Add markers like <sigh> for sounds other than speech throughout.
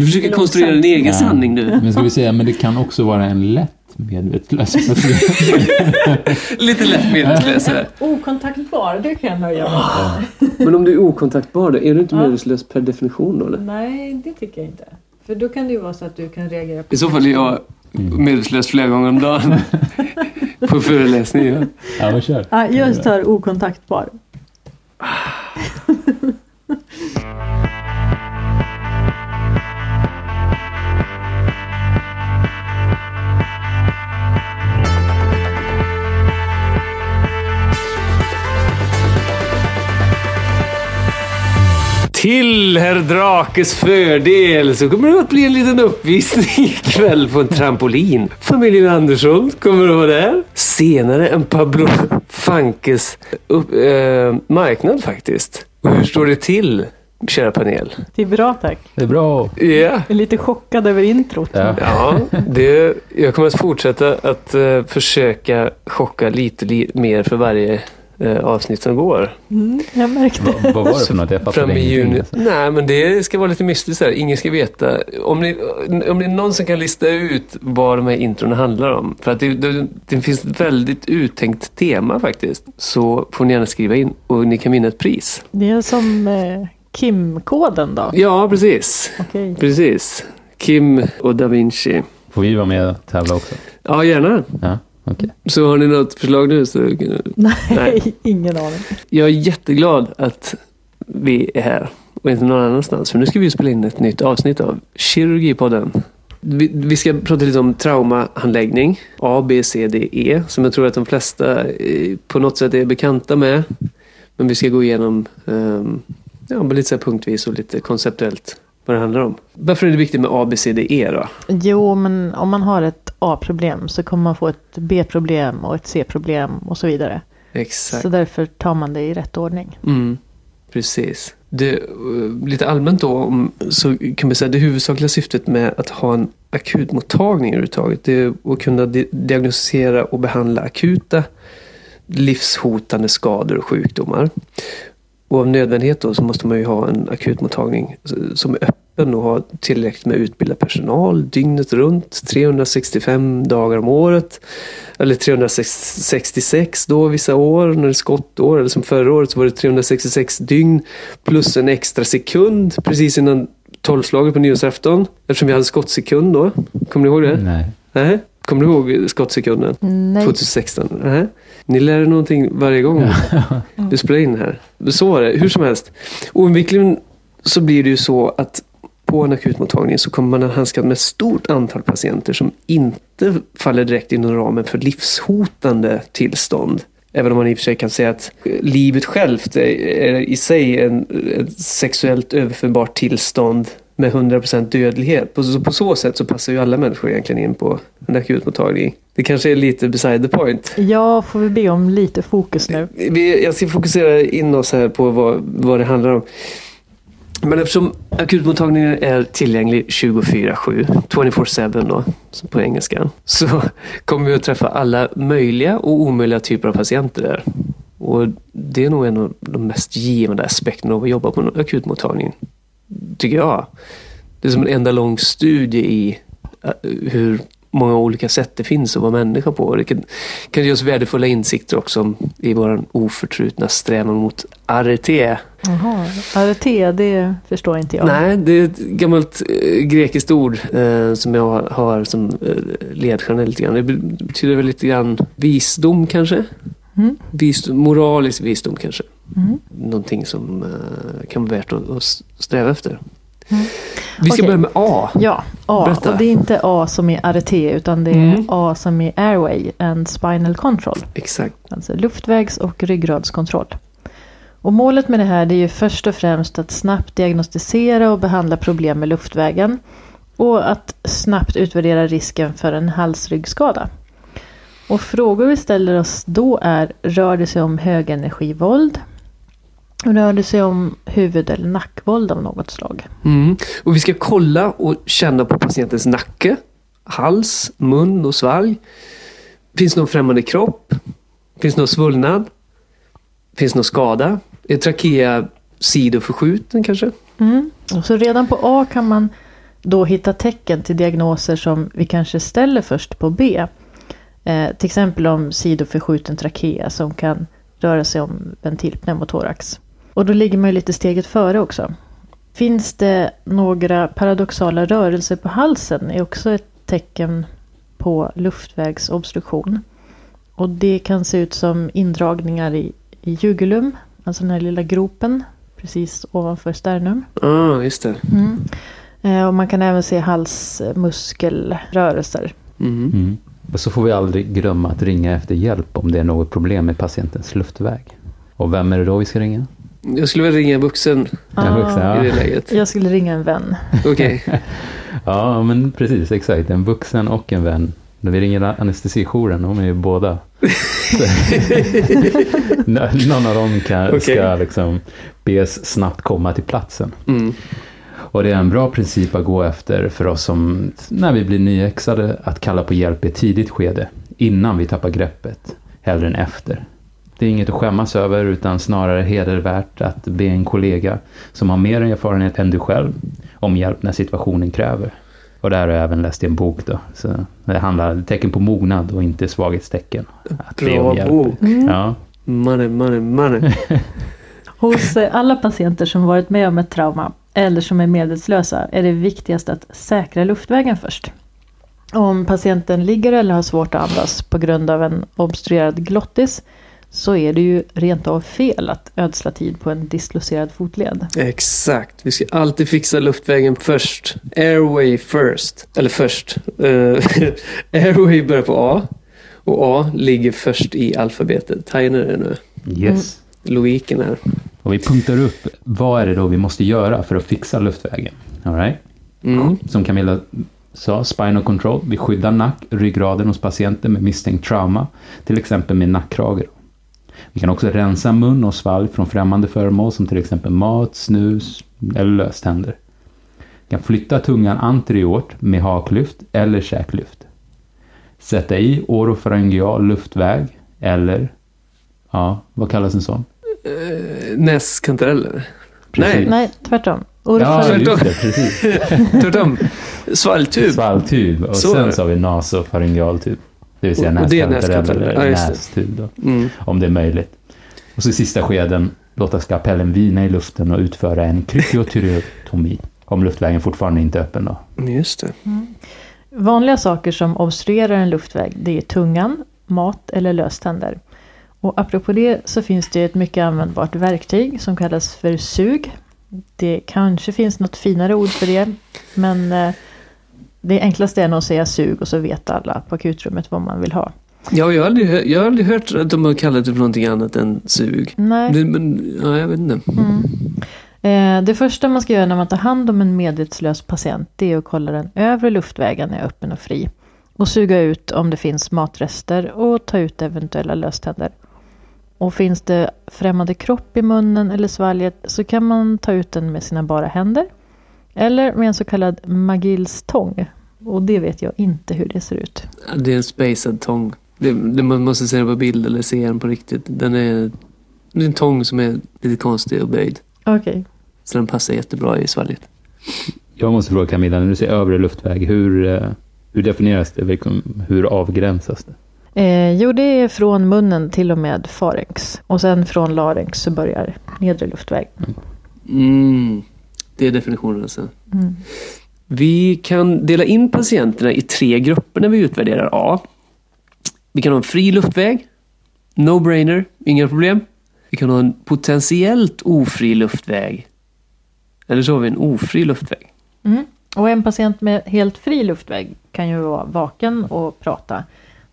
Du försöker Långsamt. konstruera en egen Ja. sanning du. Men ska vi säga, men det kan också vara en lätt medvetslös. <laughs> Lite lätt medvetslös här. Okontaktbar, det kan jag nöja mig med. Men om du är okontaktbar då, är du inte Ja. medvetslös per definition då eller? Nej, det tycker jag inte. För då kan det ju vara så att du kan reagera på I så fall är jag medvetslös flera gånger om dagen. <laughs> På föreläsning. Ja. Ja, men kör. Ja, jag tar okontaktbar. <laughs> Till herr Drakes fördel så kommer det att bli en liten uppvisning <laughs> ikväll på en trampolin. Familjen Andersson kommer att vara där. Senare en Pablo Fankes upp, eh, marknad faktiskt. Och hur står det till, kära panel? Det är bra tack. Det är bra. Ja. Jag är lite chockad över introt. Ja. Ja, det, jag kommer att fortsätta att eh, försöka chocka lite li, mer för varje avsnitt som går. Mm, jag märkte. Vad, vad var det för något? Jag Fram i juni. alltså. Nej, men det ska vara lite mystiskt här. Ingen ska veta. Om ni, om det är någon som kan lista ut vad de här introna handlar om. För att det, det, det finns ett väldigt uttänkt tema faktiskt. Så får ni gärna skriva in och ni kan vinna ett pris. Det är som eh, Kim-koden då. Ja, precis. Okej. Precis. Kim och Da Vinci. Får vi vara med och tävla också? Ja, gärna. Ja, okej. Så har ni något förslag nu så Nej, Nej. <laughs> ingen aning. Jag är jätteglad att vi är här och inte någon annanstans. För nu ska vi spela in ett nytt avsnitt av Kirurgipodden. Vi, vi ska prata lite om traumahandläggning, A, B, C, D, E, som jag tror att de flesta eh, på något sätt är bekanta med. Men vi ska gå igenom um, ja, lite så punktvis och lite konceptuellt vad det handlar om. Varför är det viktigt med A, B, C, D, E då? Jo, men om man har ett A-problem så kommer man få ett B-problem och ett C-problem och så vidare. Exakt. Så därför tar man det i rätt ordning. Mm, precis. Det, eh, lite allmänt då så kan man säga det huvudsakliga syftet med att ha en akutmottagning överhuvudtaget det är att kunna di- diagnostisera och behandla akuta livshotande skador och sjukdomar. Och av nödvändighet då så måste man ju ha en akutmottagning som är öppen och har tillräckligt med utbildad personal dygnet runt, 365 dagar om året. Eller 366 då vissa år när det är skottår. Eller som förra året så var det 366 dygn plus en extra sekund precis innan tolvslaget på nyårsafton. Eftersom vi hade skottsekund då. Kommer ni ihåg det? Nej. Nej. Kommer du ihåg skottsekunden? Nej. 2016? Nej. Ni lär er någonting varje gång vi spelar in här. Så var det. Hur som helst. Oundvikligen så blir det ju så att på en akutmottagning så kommer man att handskas med ett stort antal patienter som inte faller direkt inom ramen för livshotande tillstånd. Även om man i och för sig kan säga att livet självt är, i sig en, ett sexuellt överförbart tillstånd med 100% dödlighet. På, så, på så sätt så passar ju alla människor egentligen in på en akutmottagning. Det kanske är lite beside the point. Jag får vi be om lite fokus nu. Vi, jag ska fokusera in oss här på vad, vad det handlar om. Men eftersom akutmottagningen är tillgänglig 24-7, 24-7 då, på engelska, så kommer vi att träffa alla möjliga och omöjliga typer av patienter där. Och det är nog en av de mest givande aspekterna av att jobba på en akutmottagning, tycker jag. Det är som en enda lång studie i eh, hur många olika sätt det finns att vara människa på. Det kan, kan ge oss värdefulla insikter också i vår oförtrutna strävan mot RT. Jaha, RT, det förstår inte jag. Nej, det är ett gammalt eh, grekiskt ord eh, som jag har som eh, ledstjärna lite grann. Det betyder väl lite grann visdom kanske? Mm. Visdom, moralisk visdom kanske. Mm. Någonting som eh, kan vara värt att, att sträva efter. Mm. Vi ska Okej. börja med A. Ja, A. Berätta. Och det är inte A som är RT utan det är Mm. A som är Airway and Spinal Control. Exakt. Alltså luftvägs och ryggradskontroll. Och målet med det här det är ju först och främst att snabbt diagnostisera och behandla problem med luftvägen. Och att snabbt utvärdera risken för en halsryggskada. Och frågor vi ställer oss då är, rör det sig om högenergivåld? Rör det sig om huvud eller nackvåld av något slag? Mm. Och vi ska kolla och känna på patientens nacke, hals, mun och svalg. Finns det någon främmande kropp? Finns det någon svullnad? Finns det någon skada? Är trakea sidoförskjuten kanske? Mm. Och Så redan på A kan man då hitta tecken till diagnoser som vi kanske ställer först på B. Eh, till exempel om sidoförskjuten trakea som kan röra sig om ventilpneumotorax. Och då ligger man ju lite steget före också. Finns det några paradoxala rörelser på halsen är också ett tecken på luftvägsobstruktion. Och det kan se ut som indragningar i, i jugulum, alltså den här lilla gropen precis ovanför sternum. Ah, just det. Mm. Eh, och man kan även se halsmuskelrörelser. Mm. Mm. Och så får vi aldrig glömma att ringa efter hjälp om det är något problem med patientens luftväg. Och vem är det då vi ska ringa? Jag skulle väl ringa en vuxen En vuxen, Ah, i det läget. Jag skulle ringa en vän. Okej. <laughs> ja, men precis, exakt. En vuxen och en vän. När vi ringer anestesijouren, de är ju båda. <laughs> Nå- Någon av dem kan, Okej. ska liksom bes snabbt komma till platsen. Mm. Och det är en bra princip att gå efter för oss som, när vi blir nyexade, att kalla på hjälp i ett tidigt skede, innan vi tappar greppet, hellre än efter. Det är inget att skämmas över, utan snarare hedervärt att be en kollega som har mer erfarenhet än du själv om hjälp när situationen kräver. Och det här har jag även läst i en bok då. Så det handlar tecken på mognad och inte svaghetstecken. Att be om Bra hjälp. bok. Ja, Money, money, money. <laughs> Hos eh, alla patienter som varit med om ett trauma eller som är medvetslösa är det viktigast att säkra luftvägen först. Om patienten ligger eller har svårt att andas på grund av en obstruerad glottis så är det ju rent av fel att ödsla tid på en dislocerad fotled. Exakt. Vi ska alltid fixa luftvägen först. Airway first. Eller först. Eh, <laughs> airway börjar på A. Och A ligger först i alfabetet. Ni det nu? yes. Logiken här. Och vi punktar upp, vad är det då vi måste göra för att fixa luftvägen? All right? Mm. Som Camilla sa, spinal control. Vi skyddar nack, ryggraden hos patienter med misstänkt trauma, till exempel med nackkrage. Vi kan också rensa mun och svalg från främmande föremål som till exempel mat, snus eller löständer. Vi kan flytta tungan anteriort med haklyft eller käklyft. Sätta i orofaringeal luftväg eller, ja, vad kallas en sån? Eh, näskantareller. Nej. Nej, tvärtom. Ja, Orofaring- det, precis. <laughs> Tvärtom. Svalgtub. Svalgtub och Så sen det. så har vi nasofaryngealtub. Det vill säga näskantarell. eller Ja, nästub då, Mm. om det är möjligt. Och så i sista skeden låta skapellen vina i luften och utföra en krykiotyreotomi. Om luftvägen fortfarande inte är öppen då. Just det. Vanliga saker som obstruerar en luftväg det är tungan, mat eller löständer. Och apropå det så finns det ett mycket användbart verktyg som kallas för sug. Det kanske finns något finare ord för det. Men eh, det enklaste är nog att säga sug och så vet alla på akutrummet vad man vill ha. Ja, jag har aldrig, hö- jag har aldrig hört att de har kallat det för någonting annat än sug. Nej. Det, men, ja, jag vet inte. Mm. Eh, det första man ska göra när man tar hand om en medvetslös patient det är att kolla den övre luftvägen är öppen och fri. Och suga ut om det finns matrester och ta ut eventuella löständer. Och finns det främmande kropp i munnen eller svalget så kan man ta ut den med sina bara händer. Eller med en så kallad Magills tång. Och det vet jag inte hur det ser ut. Det är en spacad tång. Det, det, man måste se den på bild eller se den på riktigt. Den är, det är en tång som är lite konstig och böjd. Okej. Så den passar jättebra i svalget. Jag måste fråga Camilla, när du säger övre luftväg, hur, eh, hur definieras det? Hur avgränsas det? Eh, jo, det är från munnen till och med farenx. Och sen från larynx så börjar nedre luftväg. Mm, det är definitionen alltså. Mm. Vi kan dela in patienterna i tre grupper när vi utvärderar A. Vi kan ha en fri luftväg. No-brainer, inga problem. Vi kan ha en potentiellt ofri luftväg. Eller så har vi en ofri luftväg. Mm. Och en patient med helt fri luftväg kan ju vara vaken och prata.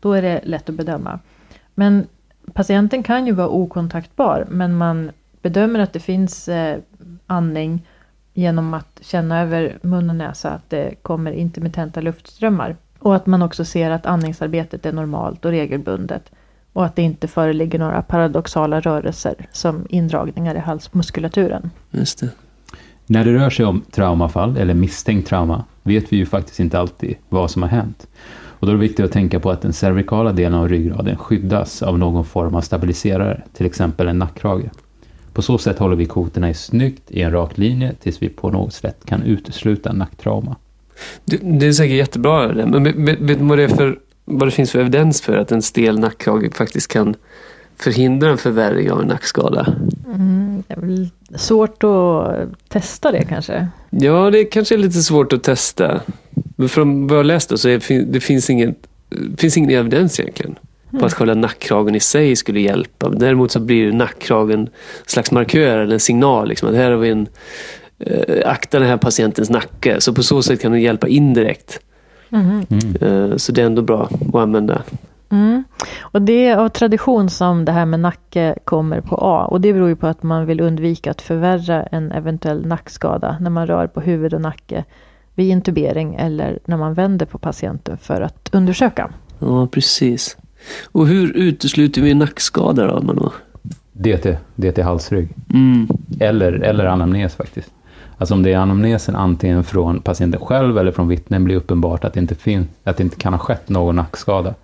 Då är det lätt att bedöma. Men patienten kan ju vara okontaktbar men man bedömer att det finns eh, andning genom att känna över mun och näsa att det kommer intermittenta luftströmmar. Och att man också ser att andningsarbetet är normalt och regelbundet. Och att det inte föreligger några paradoxala rörelser som indragningar i halsmuskulaturen. Just det. När det rör sig om traumafall eller misstänkt trauma vet vi ju faktiskt inte alltid vad som har hänt. Och då är det viktigt att tänka på att den cervikala delen av ryggraden skyddas av någon form av stabiliserare, till exempel en nackkrage. På så sätt håller vi kotorna i snyggt i en rak linje tills vi på något sätt kan utesluta nacktrauma. Det, det är säkert jättebra. det. Men vet, du vad det, är för, vad det finns för evidens för att en stel nackkrage faktiskt kan förhindra en förvärring av en nackskada? Mm, det är väl svårt att testa det kanske. Ja, det kanske är lite svårt att testa. Men från vad jag läst då, så är, det finns ingen, det finns ingen evidens egentligen på att själva nackkragen i sig skulle hjälpa. Däremot så blir nackkragen en slags markör eller en signal. Liksom, att här har vi en, eh, akta den här patientens nacke. Så på så sätt kan den hjälpa indirekt. Mhm. Eh, så det är ändå bra att använda. Mm. Och det är av tradition som det här med nacke kommer på A. Och det beror ju på att man vill undvika att förvärra en eventuell nackskada när man rör på huvud och nacke vid intubering eller när man vänder på patienten för att undersöka. Ja, precis. Och hur utesluter vi nackskada då, Mano? DT, DT halsrygg. Mm. Eller, eller anamnes faktiskt. Alltså om det är anamnesen antingen från patienten själv eller från vittnen blir uppenbart att det inte, fin- att det inte kan ha skett någon nackskada.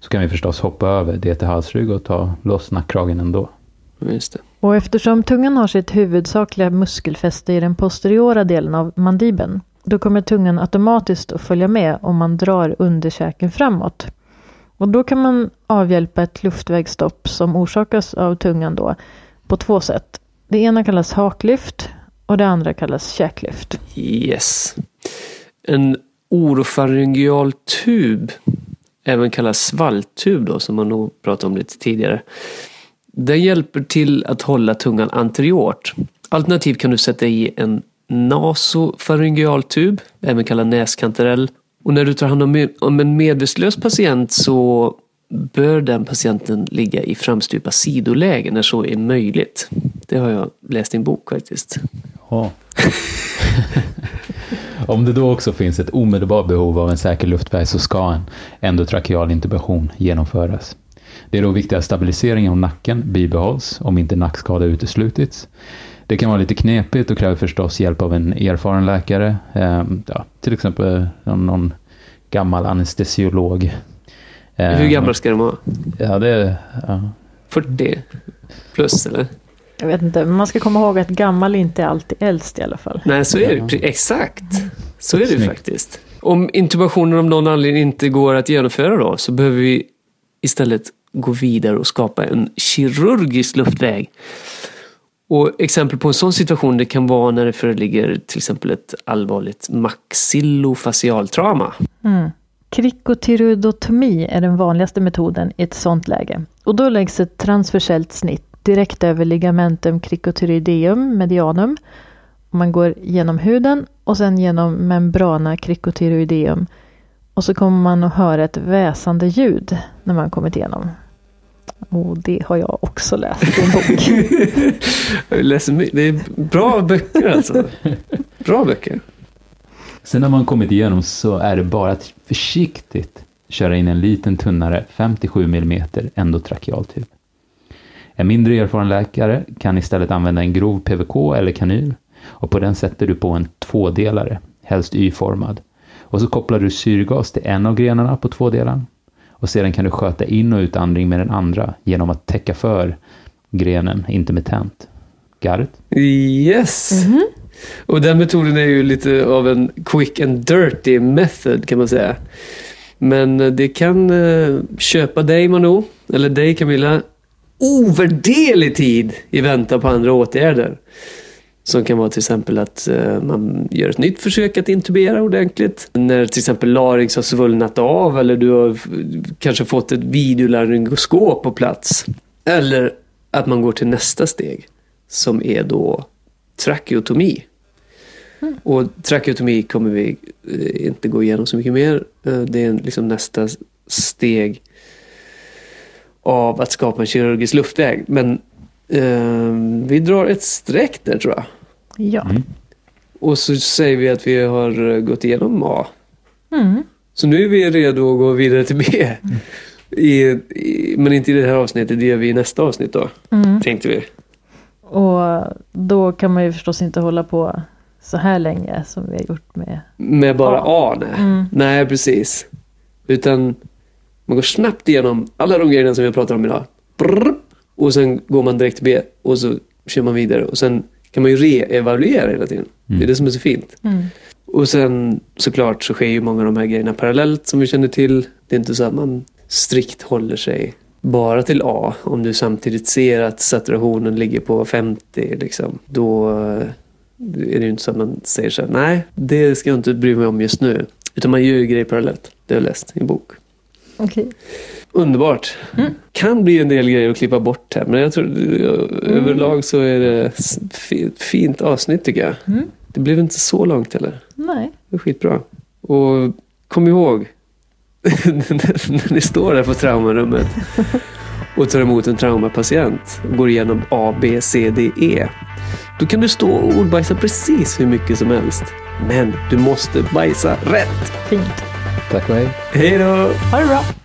Så kan vi förstås hoppa över DT halsrygg och ta loss nackkragen ändå. Just det. Och eftersom tungan har sitt huvudsakliga muskelfäste i den posteriora delen av mandibeln, då kommer tungan automatiskt att följa med om man drar underkäken framåt. Och då kan man avhjälpa ett luftvägsstopp som orsakas av tungan då på två sätt. Det ena kallas haklyft och det andra kallas käklyft. Yes. En orofaryngeal tub, även kallad svalttub då, som man nog pratade om lite tidigare. Den hjälper till att hålla tungan anteriort. Alternativt kan du sätta i en nasofaryngeal tub, även kallad näskantarell. Och när du tar hand om, om en medvetslös patient så bör den patienten ligga i framstupa sidoläge när så är möjligt. Det har jag läst i en bok faktiskt. Ja. <laughs> Om det då också finns ett omedelbart behov av en säker luftväg så ska en endotrakeal intubation genomföras. Det är då viktigt att stabiliseringen av nacken bibehålls om inte nackskada uteslutits. Det kan vara lite knepigt och kräver förstås hjälp av en erfaren läkare, eh, ja, till exempel någon, någon gammal anestesiolog. Eh, Hur gammal ska de vara? Ja, det är... Ja. 40 plus eller? Jag vet inte, men man ska komma ihåg att gammal inte är alltid äldst i alla fall. Nej, så är det. Exakt. Så är det ju Snyggt. faktiskt. Om intubationen av någon anledning inte går att genomföra då, så behöver vi istället gå vidare och skapa en kirurgisk luftväg. Och exempel på en sån situation det kan vara när det föreligger till exempel ett allvarligt maxillofacialtrauma. Mm. Krikotiroidotomi är den vanligaste metoden i ett sådant läge. Och då läggs ett transversellt snitt direkt över ligamentum cricotyroideum medianum. Man går genom huden och sen genom membrana cricotyroideum. Och så kommer man att höra ett väsande ljud när man kommit igenom. Och det har jag också läst i en bok. <laughs> Jag läser my- Det är bra böcker alltså. Bra böcker. Sen när man kommit igenom så är det bara att försiktigt köra in en liten tunnare 57 mm endotrakealtub. En mindre erfaren läkare kan istället använda en grov PVK eller kanyl och på den sätter du på en tvådelare, helst Y-formad. Och så kopplar du syrgas till en av grenarna på tvådelaren och sedan kan du sköta in och utandning med den andra genom att täcka för grenen intermittent. Garret? Yes. Och den metoden är ju lite av en quick and dirty method kan man säga. Men eh, det kan eh, köpa dig Manu, eller dig Camilla, ovärderlig tid i väntan på andra åtgärder. Som kan vara till exempel att eh, man gör ett nytt försök att intubera ordentligt. När till exempel larynx har svullnat av eller du har kanske fått ett videolaryngoskop på plats. Eller att man går till nästa steg som är då trakeotomi. Och trakeotomi kommer vi eh, inte gå igenom så mycket mer. Eh, Det är liksom nästa steg av att skapa en kirurgisk luftväg. Men eh, vi drar ett streck där tror jag. Ja. Mm. Och så säger vi att vi har eh, gått igenom A. Mm. Så nu är vi redo att gå vidare till B. I, i, men inte i det här avsnittet, det gör vi i nästa avsnitt då. Mm. Tänkte vi. Och då kan man ju förstås inte hålla på så här länge som vi har gjort med... Med bara A. A, nej. Mm. Nej, precis. Utan man går snabbt igenom alla de grejerna som vi har pratat om idag. Brrr, och sen går man direkt till B och så kör man vidare. Och sen kan man ju re-evaluera hela tiden. Det är det som är så fint. Mm. Och sen såklart så sker ju många av de här grejerna parallellt som vi känner till. Det är inte så att man strikt håller sig bara till A. Om du samtidigt ser att saturationen ligger på 50 liksom, då eh, är det ju inte så att man säger så här, nej, det ska jag inte bry mig om just nu. Utan man gör ju grejer parallellt. Det har jag läst i en bok. Okej. Underbart. Mm. Kan bli en del grejer att klippa bort här. Men jag tror överlag så är det ett fint avsnitt tycker jag. Mm. Det blev inte så långt heller. Nej. Det var skitbra. Och kom ihåg. <laughs> när ni står där på traumarummet och tar emot en traumapatient och går igenom A, B, C, D, E. Då kan du stå och ordbajsa precis hur mycket som helst. Men du måste bajsa rätt. Fint. Tack och hej. Hej då! Ha det bra.